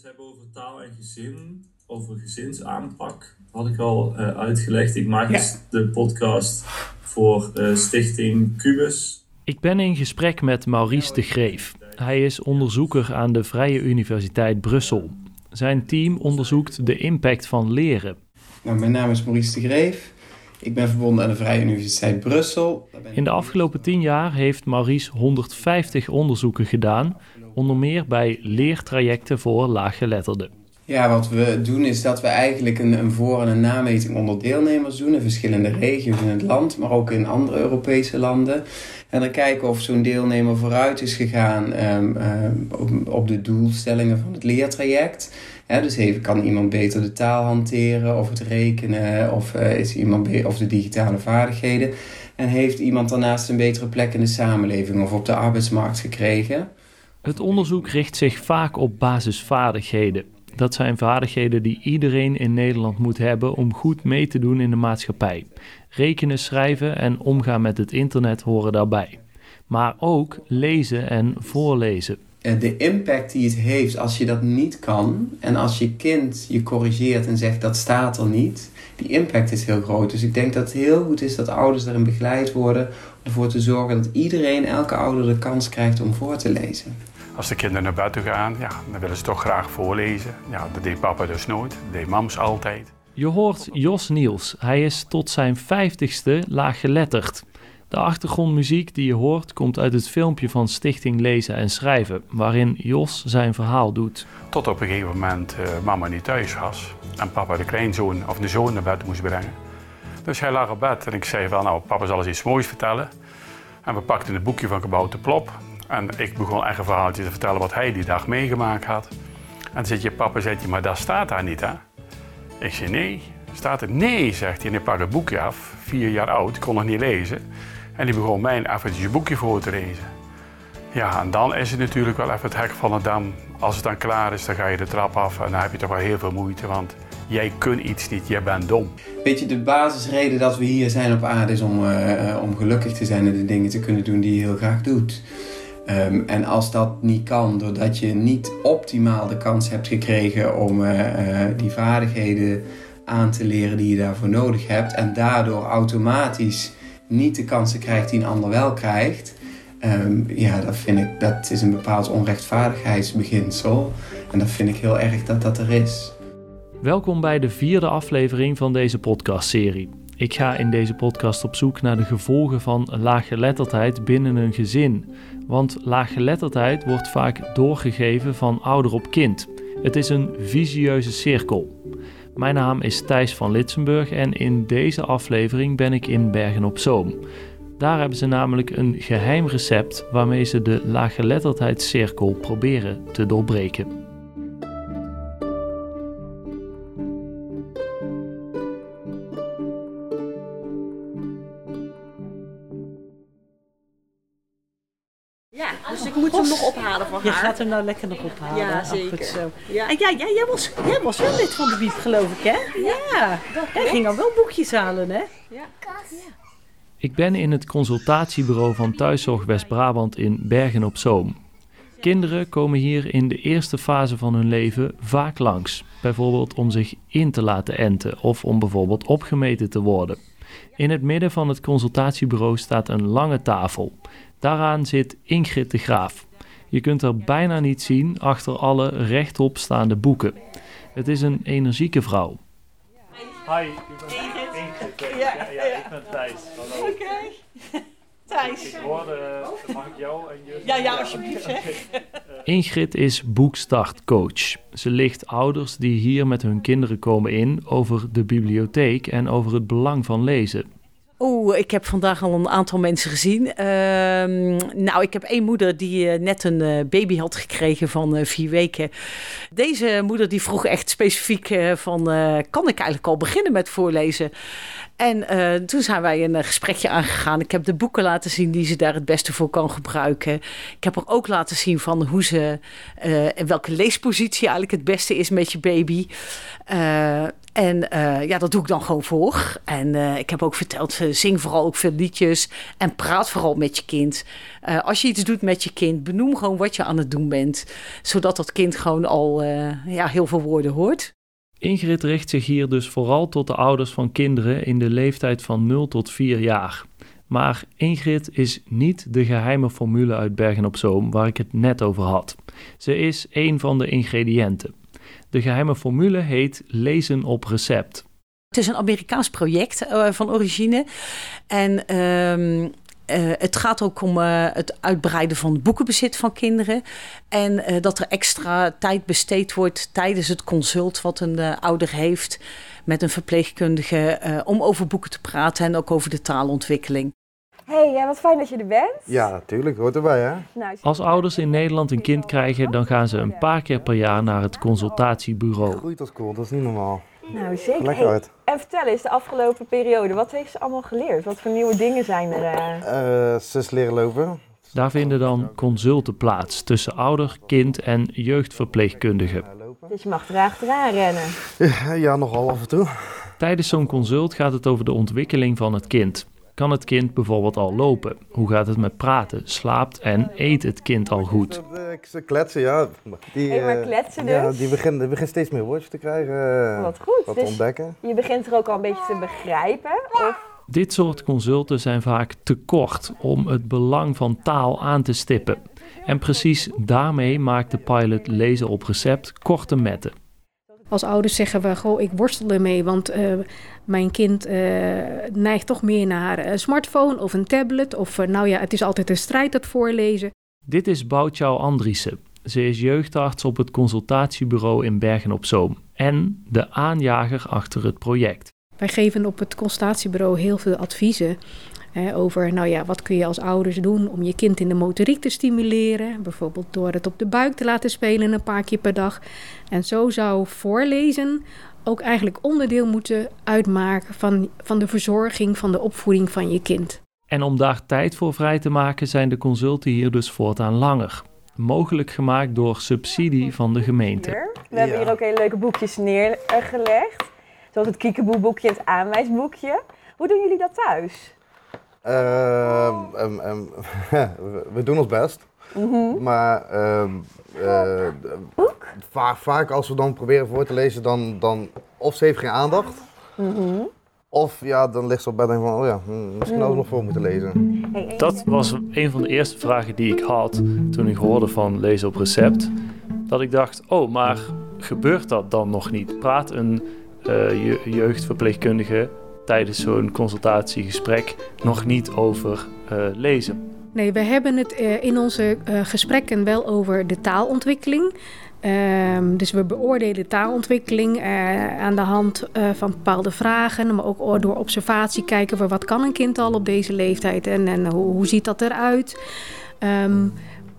eens hebben over taal en gezin, over gezinsaanpak, had ik al uh, uitgelegd. Ik maak dus de podcast voor uh, Stichting Cubus. Ik ben in gesprek met Maurice de Greef. Hij is onderzoeker aan de Vrije Universiteit Brussel. Zijn team onderzoekt de impact van leren. Nou, mijn naam is Maurice de Greef. Ik ben verbonden aan de Vrije Universiteit Brussel. In de afgelopen tien jaar heeft Maurice 150 onderzoeken gedaan, onder meer bij leertrajecten voor laaggeletterden. Ja, wat we doen is dat we eigenlijk een, een voor- en een nameting onder deelnemers doen in verschillende regio's in het land, maar ook in andere Europese landen. En dan kijken of zo'n deelnemer vooruit is gegaan um, um, op, de doelstellingen van het leertraject. dus kan iemand beter de taal hanteren of het rekenen of, uh, is iemand of de digitale vaardigheden. En heeft iemand daarnaast een betere plek in de samenleving of op de arbeidsmarkt gekregen. Het onderzoek richt zich vaak op basisvaardigheden. Dat zijn vaardigheden die iedereen in Nederland moet hebben om goed mee te doen in de maatschappij. Rekenen, schrijven en omgaan met het internet horen daarbij. Maar ook lezen en voorlezen. De impact die het heeft als je dat niet kan en als je kind je corrigeert en zegt dat staat er niet, die impact is heel groot. Dus ik denk dat het heel goed is dat ouders daarin begeleid worden om ervoor te zorgen dat iedereen, elke ouder de kans krijgt om voor te lezen. Als de kinderen naar buiten gaan, ja, dan willen ze toch graag voorlezen. Ja, dat deed papa dus nooit, dat deed mams altijd. Je hoort Jos Niels. Hij is tot zijn vijftigste laaggeletterd. De achtergrondmuziek die je hoort komt uit het filmpje van Stichting Lezen en Schrijven, waarin Jos zijn verhaal doet. Tot op een gegeven moment uh, mama niet thuis was en papa de kleinzoon of de zoon naar bed moest brengen. Dus hij lag op bed en ik zei van nou papa zal eens iets moois vertellen. En we pakten het boekje van Kabouter Plop en ik begon echt een verhaaltje te vertellen wat hij die dag meegemaakt had. En zit je papa, zegt je, maar dat staat daar niet hè? Ik zei nee, staat er? Nee, zegt hij en hij pakt het boekje af, vier jaar oud, kon nog niet lezen. En die begon mij eventjes je boekje voor te lezen. Ja, en dan is het natuurlijk wel even het hek van de dam. Als het dan klaar is, dan ga je de trap af en dan heb je toch wel heel veel moeite, want jij kunt iets niet, jij bent dom. Weet je, de basisreden dat we hier zijn op aarde is om, uh, om gelukkig te zijn en de dingen te kunnen doen die je heel graag doet. Um, en als dat niet kan, doordat je niet optimaal de kans hebt gekregen om uh, uh, die vaardigheden aan te leren die je daarvoor nodig hebt, en daardoor automatisch niet de kansen krijgt die een ander wel krijgt, um, ja, dat vind ik, dat is een bepaald onrechtvaardigheidsbeginsel. En dat vind ik heel erg dat dat er is. Welkom bij de vierde aflevering van deze podcastserie. Ik ga in deze podcast op zoek naar de gevolgen van laaggeletterdheid binnen een gezin. Want laaggeletterdheid wordt vaak doorgegeven van ouder op kind. Het is een visieuze cirkel. Mijn naam is Thijs van Litsenburg en in deze aflevering ben ik in Bergen op Zoom. Daar hebben ze namelijk een geheim recept waarmee ze de laaggeletterdheidscirkel proberen te doorbreken. Je gaat hem nou lekker nog ophalen. Ja, zeker. zo. Ja. En ja, jij, was, jij was wel lid van de Biep, geloof ik, hè? Ja. Jij ging al wel boekjes halen, hè? Ja. Ik ben in het consultatiebureau van Thuiszorg West-Brabant in Bergen op Zoom. Kinderen komen hier in de eerste fase van hun leven vaak langs. Bijvoorbeeld om zich in te laten enten of om bijvoorbeeld opgemeten te worden. In het midden van het consultatiebureau staat een lange tafel. Daaraan zit Ingrid de Graaf. Je kunt er bijna niet zien achter alle rechtop staande boeken. Het is een energieke vrouw. Hi, ik ben Ingrid. Ja, ja, ik ben Thijs. Oké. Thijs. Ik hoorde, mag ik jou en jullie? Ja, ja, alsjeblieft zeg. Ingrid is boekstartcoach. Ze ligt ouders die hier met hun kinderen komen in over de bibliotheek en over het belang van lezen. Oeh, ik heb vandaag al een aantal mensen gezien. Uh, nou, ik heb één moeder die uh, net een uh, baby had gekregen van vier weken. Deze moeder die vroeg echt specifiek van, kan ik eigenlijk al beginnen met voorlezen? En toen zijn wij een gesprekje aangegaan. Ik heb de boeken laten zien die ze daar het beste voor kan gebruiken. Ik heb er ook laten zien van hoe ze, en welke leespositie eigenlijk het beste is met je baby. En uh, ja, dat doe ik dan gewoon voor. En uh, ik heb ook verteld, uh, zing vooral ook veel liedjes en praat vooral met je kind. als je iets doet met je kind, benoem gewoon wat je aan het doen bent. Zodat dat kind gewoon al ja, heel veel woorden hoort. Ingrid richt zich hier dus vooral tot de ouders van kinderen in de leeftijd van 0 tot 4 jaar. Maar Ingrid is niet de geheime formule uit Bergen op Zoom waar ik het net over had. Ze is een van de ingrediënten. De geheime formule heet lezen op recept. Het is een Amerikaans project uh, van origine. En um, uh, het gaat ook om uh, het uitbreiden van het boekenbezit van kinderen. En dat er extra tijd besteed wordt tijdens het consult wat een ouder heeft met een verpleegkundige om over boeken te praten en ook over de taalontwikkeling. Hey, ja, wat fijn dat je er bent. Ja, natuurlijk. Hoort erbij, hè? Nou, Als ouders in Nederland een kind krijgen, dan gaan ze een paar keer per jaar naar het consultatiebureau. Groeit als cool, dat is niet normaal. Nou, zeker. Lekker uit. En vertel eens, de afgelopen periode, wat heeft ze allemaal geleerd? Wat voor nieuwe dingen zijn er? Uh... Uh, ze is leren lopen. Daar vinden dan consulten plaats tussen ouder, kind en jeugdverpleegkundige. Dus je mag er achteraan rennen? Ja, nogal af en toe. Tijdens zo'n consult gaat het over de ontwikkeling van het kind. Kan het kind bijvoorbeeld al lopen? Hoe gaat het met praten? Slaapt en eet het kind al goed? Ze kletsen, ja. Die, hey, maar eh, kletsen dus? Ja, die begint, begint steeds meer woordjes te krijgen. Eh, wat goed. Wat dus ontdekken. Je begint er ook al een beetje te begrijpen? Of? Dit soort consulten zijn vaak te kort om het belang van taal aan te stippen. En precies daarmee maakt de pilot lezen op recept korte metten. Als ouders zeggen we, goh, ik worstel ermee, want uh, mijn kind uh, neigt toch meer naar een smartphone of een tablet. Of uh, nou ja, het is altijd een strijd dat voorlezen. Dit is Boutjouw Andriessen. Ze is jeugdarts op het consultatiebureau in Bergen op Zoom en de aanjager achter het project. Wij geven op het consultatiebureau heel veel adviezen over, nou ja, wat kun je als ouders doen om je kind in de motoriek te stimuleren? Bijvoorbeeld door het op de buik te laten spelen een paar keer per dag. En zo zou voorlezen ook eigenlijk onderdeel moeten uitmaken van, van de verzorging, van de opvoeding van je kind. En om daar tijd voor vrij te maken zijn de consulten hier dus voortaan langer. Mogelijk gemaakt door subsidie van de gemeente. We hebben hier ook hele leuke boekjes neergelegd. Zoals het kiekeboeboekje en het aanwijsboekje. Hoe doen jullie dat thuis? Uh, um, um, we doen ons best. Mm -hmm. Maar uh, vaak, vaak als we dan proberen voor te lezen, dan, dan of ze heeft geen aandacht. Mm -hmm. Of ja, dan ligt ze op bed en van, oh ja, hm, misschien hadden we nog voor moeten lezen. Dat was een van de eerste vragen die ik had toen ik hoorde van lezen op recept. Dat ik dacht, oh, maar gebeurt dat dan nog niet? Praat een uh, jeugdverpleegkundige tijdens zo'n consultatiegesprek nog niet over uh, lezen. Nee, we hebben het uh, in onze uh, gesprekken wel over de taalontwikkeling. Um, dus we beoordelen taalontwikkeling aan de hand van bepaalde vragen, maar ook door observatie kijken we wat kan een kind al op deze leeftijd en, en hoe, hoe ziet dat eruit. Um,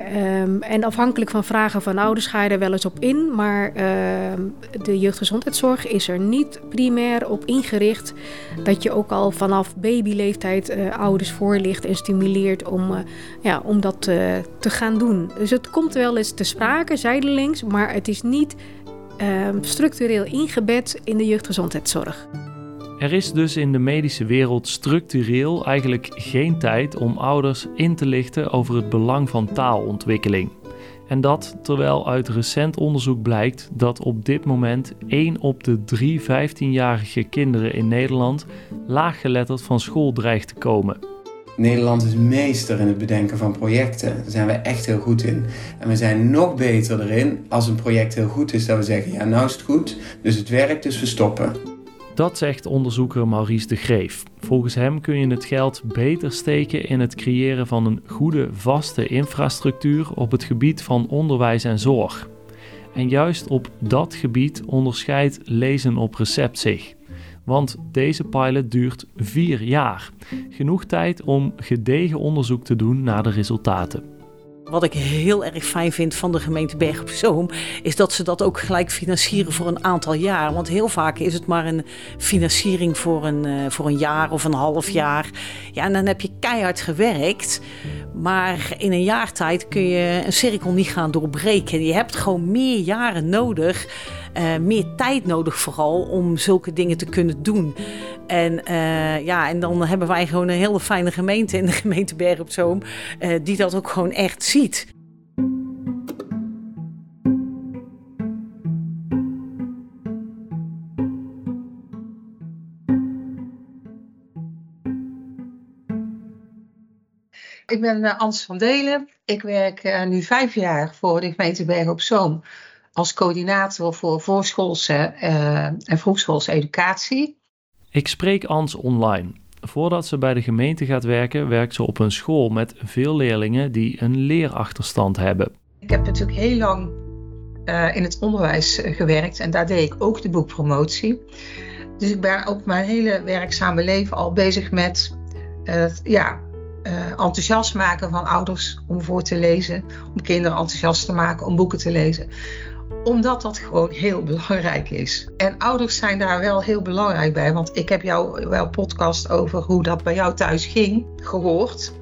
Um, en afhankelijk van vragen van ouders ga je er wel eens op in. Maar uh, de jeugdgezondheidszorg is er niet primair op ingericht dat je ook al vanaf babyleeftijd uh, ouders voorlicht en stimuleert om, uh, ja, om dat te gaan doen. Dus het komt wel eens te sprake, zijdelings, maar het is niet ehm, structureel ingebed in de jeugdgezondheidszorg. Er is dus in de medische wereld structureel eigenlijk geen tijd om ouders in te lichten over het belang van taalontwikkeling. En dat terwijl uit recent onderzoek blijkt dat op dit moment 1 op de 3 15-jarige kinderen in Nederland laaggeletterd van school dreigt te komen. Nederland is meester in het bedenken van projecten. Daar zijn we echt heel goed in. En we zijn nog beter erin als een project heel goed is, dat we zeggen: ja, nou is het goed, dus het werkt, dus we stoppen. Dat zegt onderzoeker Maurice de Greef. Volgens hem kun je het geld beter steken in het creëren van een goede, vaste infrastructuur op het gebied van onderwijs en zorg. En juist op dat gebied onderscheidt lezen op recept zich. Want deze pilot duurt vier jaar. Genoeg tijd om gedegen onderzoek te doen naar de resultaten. Wat ik heel erg fijn vind van de gemeente Berg op Zoom, is dat ze dat ook gelijk financieren voor een aantal jaar. Want heel vaak is het maar een financiering voor een, uh, voor een jaar of een half jaar. Ja, en dan heb je keihard gewerkt. Maar in een jaar tijd kun je een cirkel niet gaan doorbreken. Je hebt gewoon meer jaren nodig uh, meer tijd nodig vooral om zulke dingen te kunnen doen. En, uh, ja, en dan hebben wij gewoon een hele fijne gemeente in de gemeente Bergen op Zoom, uh, die dat ook gewoon echt ziet. Ik ben Ans van Delen. Ik werk nu vijf jaar voor de gemeente Bergen op Zoom als coördinator voor voorschoolse uh, en vroegschoolse educatie. Ik spreek Ans online. Voordat ze bij de gemeente gaat werken, werkt ze op een school met veel leerlingen die een leerachterstand hebben. Ik heb natuurlijk heel lang in het onderwijs gewerkt en daar deed ik ook de boekpromotie. Dus ik ben ook mijn hele werkzame leven al bezig met ja, uh, enthousiast maken van ouders om voor te lezen, om kinderen enthousiast te maken om boeken te lezen omdat dat gewoon heel belangrijk is. En ouders zijn daar wel heel belangrijk bij. Want ik heb jou wel podcast over hoe dat bij jou thuis ging gehoord.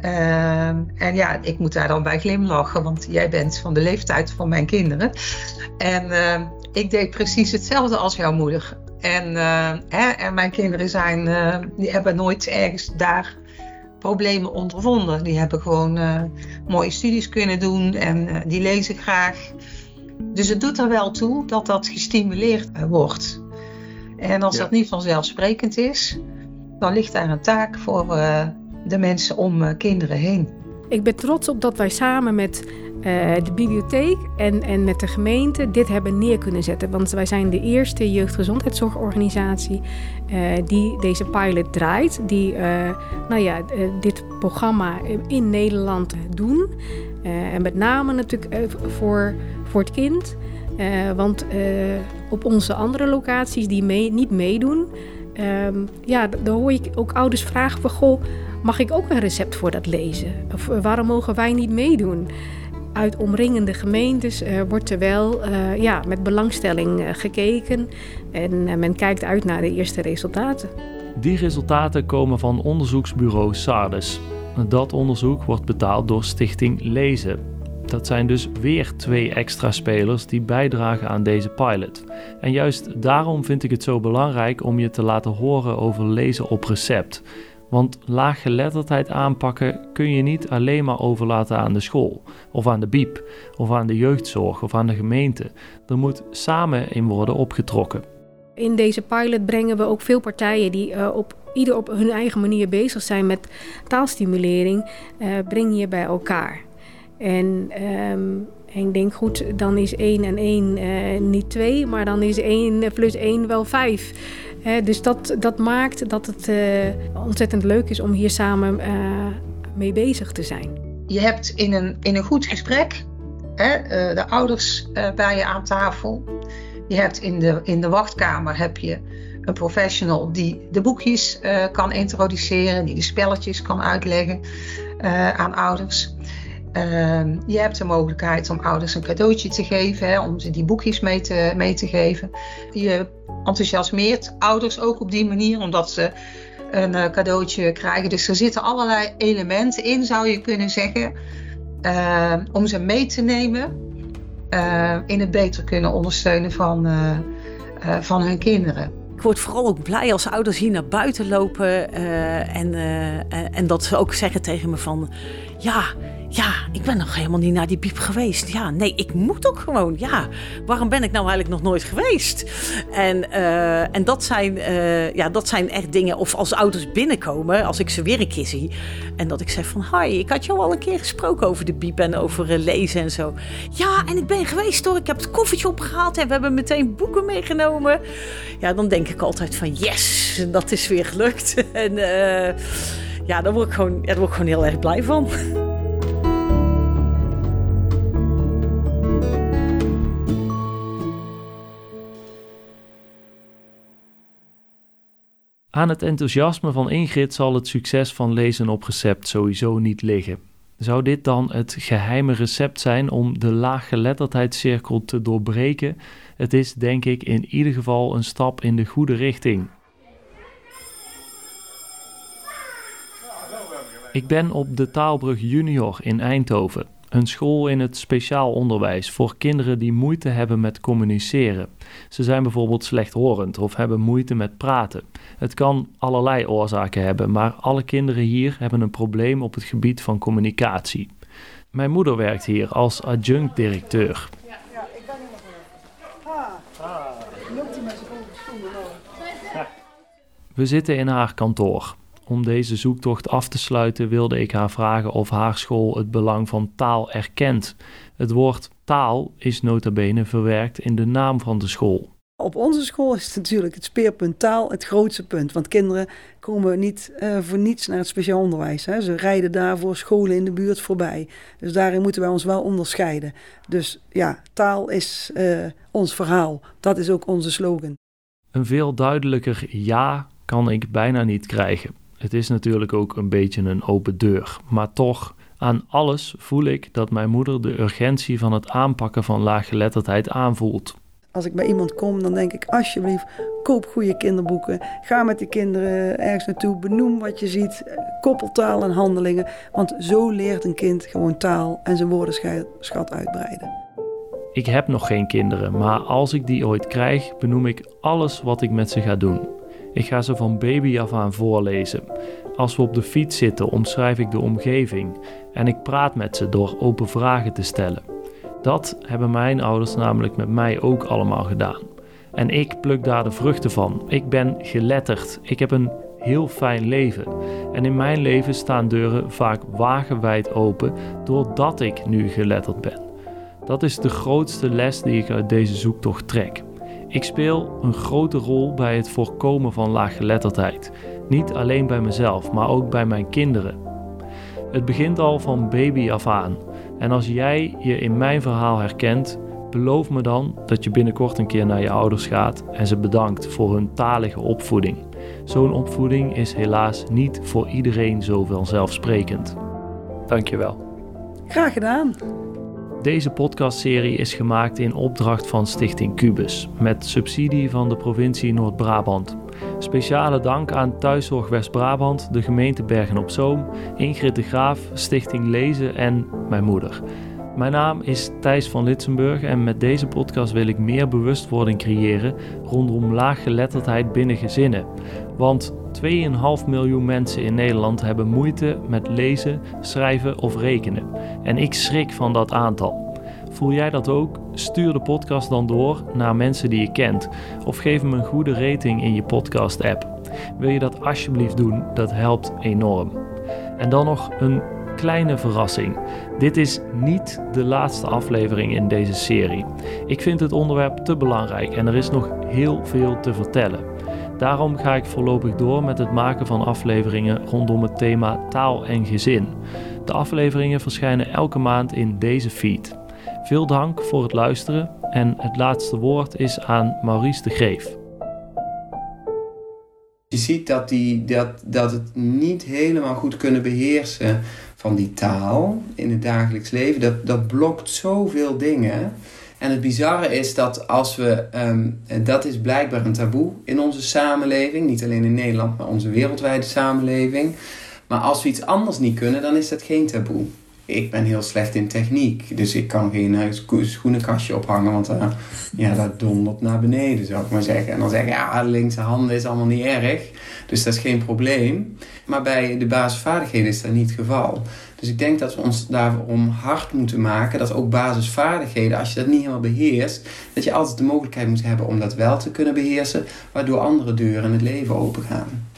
Uh, en ja, ik moet daar dan bij glimlachen, want jij bent van de leeftijd van mijn kinderen. En uh, ik deed precies hetzelfde als jouw moeder. En, uh, hè, en mijn kinderen zijn, die hebben nooit ergens daar problemen ondervonden. Die hebben gewoon uh, mooie studies kunnen doen en uh, die lezen graag. Dus het doet er wel toe dat dat gestimuleerd uh, wordt. En als ja. dat niet vanzelfsprekend is, dan ligt daar een taak voor de mensen om kinderen heen. Ik ben trots op dat wij samen met uh, de bibliotheek en, en met de gemeente dit hebben neer kunnen zetten. Want wij zijn de eerste jeugdgezondheidszorgorganisatie uh, die deze pilot draait. Die uh, nou ja, dit programma in Nederland doen. En met name natuurlijk voor, voor het kind. want op onze andere locaties die mee, niet meedoen... Um, ja, dan hoor ik ook ouders vragen van... Goh, mag ik ook een recept voor dat lezen? Of waarom mogen wij niet meedoen? uit omringende gemeentes wordt er wel ja, met belangstelling gekeken en men kijkt uit naar de eerste resultaten. Die resultaten komen van onderzoeksbureau Sardes. Dat onderzoek wordt betaald door Stichting Lezen. Dat zijn dus weer twee extra spelers die bijdragen aan deze pilot. En juist daarom vind ik het zo belangrijk om je te laten horen over lezen op recept. Want laaggeletterdheid aanpakken kun je niet alleen maar overlaten aan de school, of aan de biep, of aan de jeugdzorg, of aan de gemeente. Er moet samen in worden opgetrokken. In deze pilot brengen we ook veel partijen die uh, op ieder op hun eigen manier bezig zijn met taalstimulering, uh, breng je bij elkaar. En um, ik denk goed, dan is 1 en 1 uh, niet 2, maar dan is 1 plus 1 wel 5 dus dat, dat maakt dat het ontzettend leuk is om hier samen mee bezig te zijn. Je hebt in een, in een goed gesprek hè, de ouders bij je aan tafel. Je hebt in de, in de wachtkamer heb je een professional die de boekjes kan introduceren, die de spelletjes kan uitleggen aan ouders. Uh, je hebt de mogelijkheid om ouders een cadeautje te geven, hè, om ze die boekjes mee te, mee te geven. Je enthousiasmeert ouders ook op die manier, omdat ze een uh, cadeautje krijgen. Dus er zitten allerlei elementen in, zou je kunnen zeggen, om ze mee te nemen in het beter kunnen ondersteunen van, van hun kinderen. Ik word vooral ook blij als ouders hier naar buiten lopen en, en dat ze ook zeggen tegen me van ja, ja, ik ben nog helemaal niet naar die biep geweest. Ja, nee, ik moet ook gewoon. Ja, waarom ben ik nou eigenlijk nog nooit geweest? En, uh, en dat, zijn, ja, dat zijn echt dingen. Of als ouders binnenkomen, als ik ze weer een keer zie. En dat ik zeg van, hi, ik had jou al een keer gesproken over de biep en over lezen en zo. Ja, en ik ben geweest hoor. Ik heb het koffertje opgehaald en we hebben meteen boeken meegenomen. Ja, dan denk ik altijd van, yes, dat is weer gelukt. en ja, daar word ik gewoon, daar word ik gewoon heel erg blij van. Aan het enthousiasme van Ingrid zal het succes van lezen op recept sowieso niet liggen. Zou dit dan het geheime recept zijn om de laaggeletterdheidscirkel te doorbreken? Het is denk ik in ieder geval een stap in de goede richting. Ik ben op de Taalbrug Junior in Eindhoven. Een school in het speciaal onderwijs voor kinderen die moeite hebben met communiceren. Ze zijn bijvoorbeeld slechthorend of hebben moeite met praten. Het kan allerlei oorzaken hebben, maar alle kinderen hier hebben een probleem op het gebied van communicatie. Mijn moeder werkt hier als adjunct-directeur. We zitten in haar kantoor. Om deze zoektocht af te sluiten wilde ik haar vragen of haar school het belang van taal erkent. Het woord taal is nota bene verwerkt in de naam van de school. Op onze school is het natuurlijk het speerpunt taal het grootste punt. Want kinderen komen niet uh, voor niets naar het speciaal onderwijs. Hè. Ze rijden daarvoor scholen in de buurt voorbij. Dus daarin moeten wij ons wel onderscheiden. Dus ja, taal is uh, ons verhaal. Dat is ook onze slogan. Een veel duidelijker ja kan ik bijna niet krijgen. Het is natuurlijk ook een beetje een open deur. Maar toch, aan alles voel ik dat mijn moeder de urgentie van het aanpakken van laaggeletterdheid aanvoelt. Als ik bij iemand kom, dan denk ik alsjeblieft, koop goede kinderboeken. Ga met de kinderen ergens naartoe, benoem wat je ziet, koppel taal en handelingen. Want zo leert een kind gewoon taal en zijn woordenschat uitbreiden. Ik heb nog geen kinderen, maar als ik die ooit krijg, benoem ik alles wat ik met ze ga doen. Ik ga ze van baby af aan voorlezen. Als we op de fiets zitten, omschrijf ik de omgeving en ik praat met ze door open vragen te stellen. Dat hebben mijn ouders namelijk met mij ook allemaal gedaan. En ik pluk daar de vruchten van. Ik ben geletterd. Ik heb een heel fijn leven. En in mijn leven staan deuren vaak wagenwijd open doordat ik nu geletterd ben. Dat is de grootste les die ik uit deze zoektocht trek. Ik speel een grote rol bij het voorkomen van laaggeletterdheid. Niet alleen bij mezelf, maar ook bij mijn kinderen. Het begint al van baby af aan. En als jij je in mijn verhaal herkent, beloof me dan dat je binnenkort een keer naar je ouders gaat en ze bedankt voor hun talige opvoeding. Zo'n opvoeding is helaas niet voor iedereen zo vanzelfsprekend. Dankjewel. Graag gedaan. Deze podcastserie is gemaakt in opdracht van Stichting Cubus met subsidie van de provincie Noord-Brabant. Speciale dank aan Thuiszorg West-Brabant, de gemeente Bergen op Zoom, Ingrid de Graaf, Stichting Lezen en mijn moeder. Mijn naam is Thijs van Litsenburg en met deze podcast wil ik meer bewustwording creëren rondom laaggeletterdheid binnen gezinnen. Want 2,5 miljoen mensen in Nederland hebben moeite met lezen, schrijven of rekenen. En ik schrik van dat aantal. Voel jij dat ook? Stuur de podcast dan door naar mensen die je kent of geef hem een goede rating in je podcast-app. Wil je dat alsjeblieft doen? Dat helpt enorm. En dan nog een kleine verrassing. Dit is niet de laatste aflevering in deze serie. Ik vind het onderwerp te belangrijk en er is nog heel veel te vertellen. Daarom ga ik voorlopig door met het maken van afleveringen rondom het thema taal en gezin. De afleveringen verschijnen elke maand in deze feed. Veel dank voor het luisteren en het laatste woord is aan Maurice de Greef. Je ziet dat, die, dat, dat het niet helemaal goed kunnen beheersen van die taal in het dagelijks leven, dat, dat blokt zoveel dingen. En het bizarre is dat als we, um, dat is blijkbaar een taboe in onze samenleving, niet alleen in Nederland, maar onze wereldwijde samenleving. Maar als we iets anders niet kunnen, dan is dat geen taboe ik ben heel slecht in techniek. Dus ik kan geen schoenenkastje ophangen, want uh, ja, dat dondert naar beneden, zou ik maar zeggen. En dan zeg ik, ja, linkse handen is allemaal niet erg. Dus dat is geen probleem. Maar bij de basisvaardigheden is dat niet het geval. Dus ik denk dat we ons daarom hard moeten maken dat ook basisvaardigheden, als je dat niet helemaal beheerst, dat je altijd de mogelijkheid moet hebben om dat wel te kunnen beheersen, waardoor andere deuren in het leven open gaan.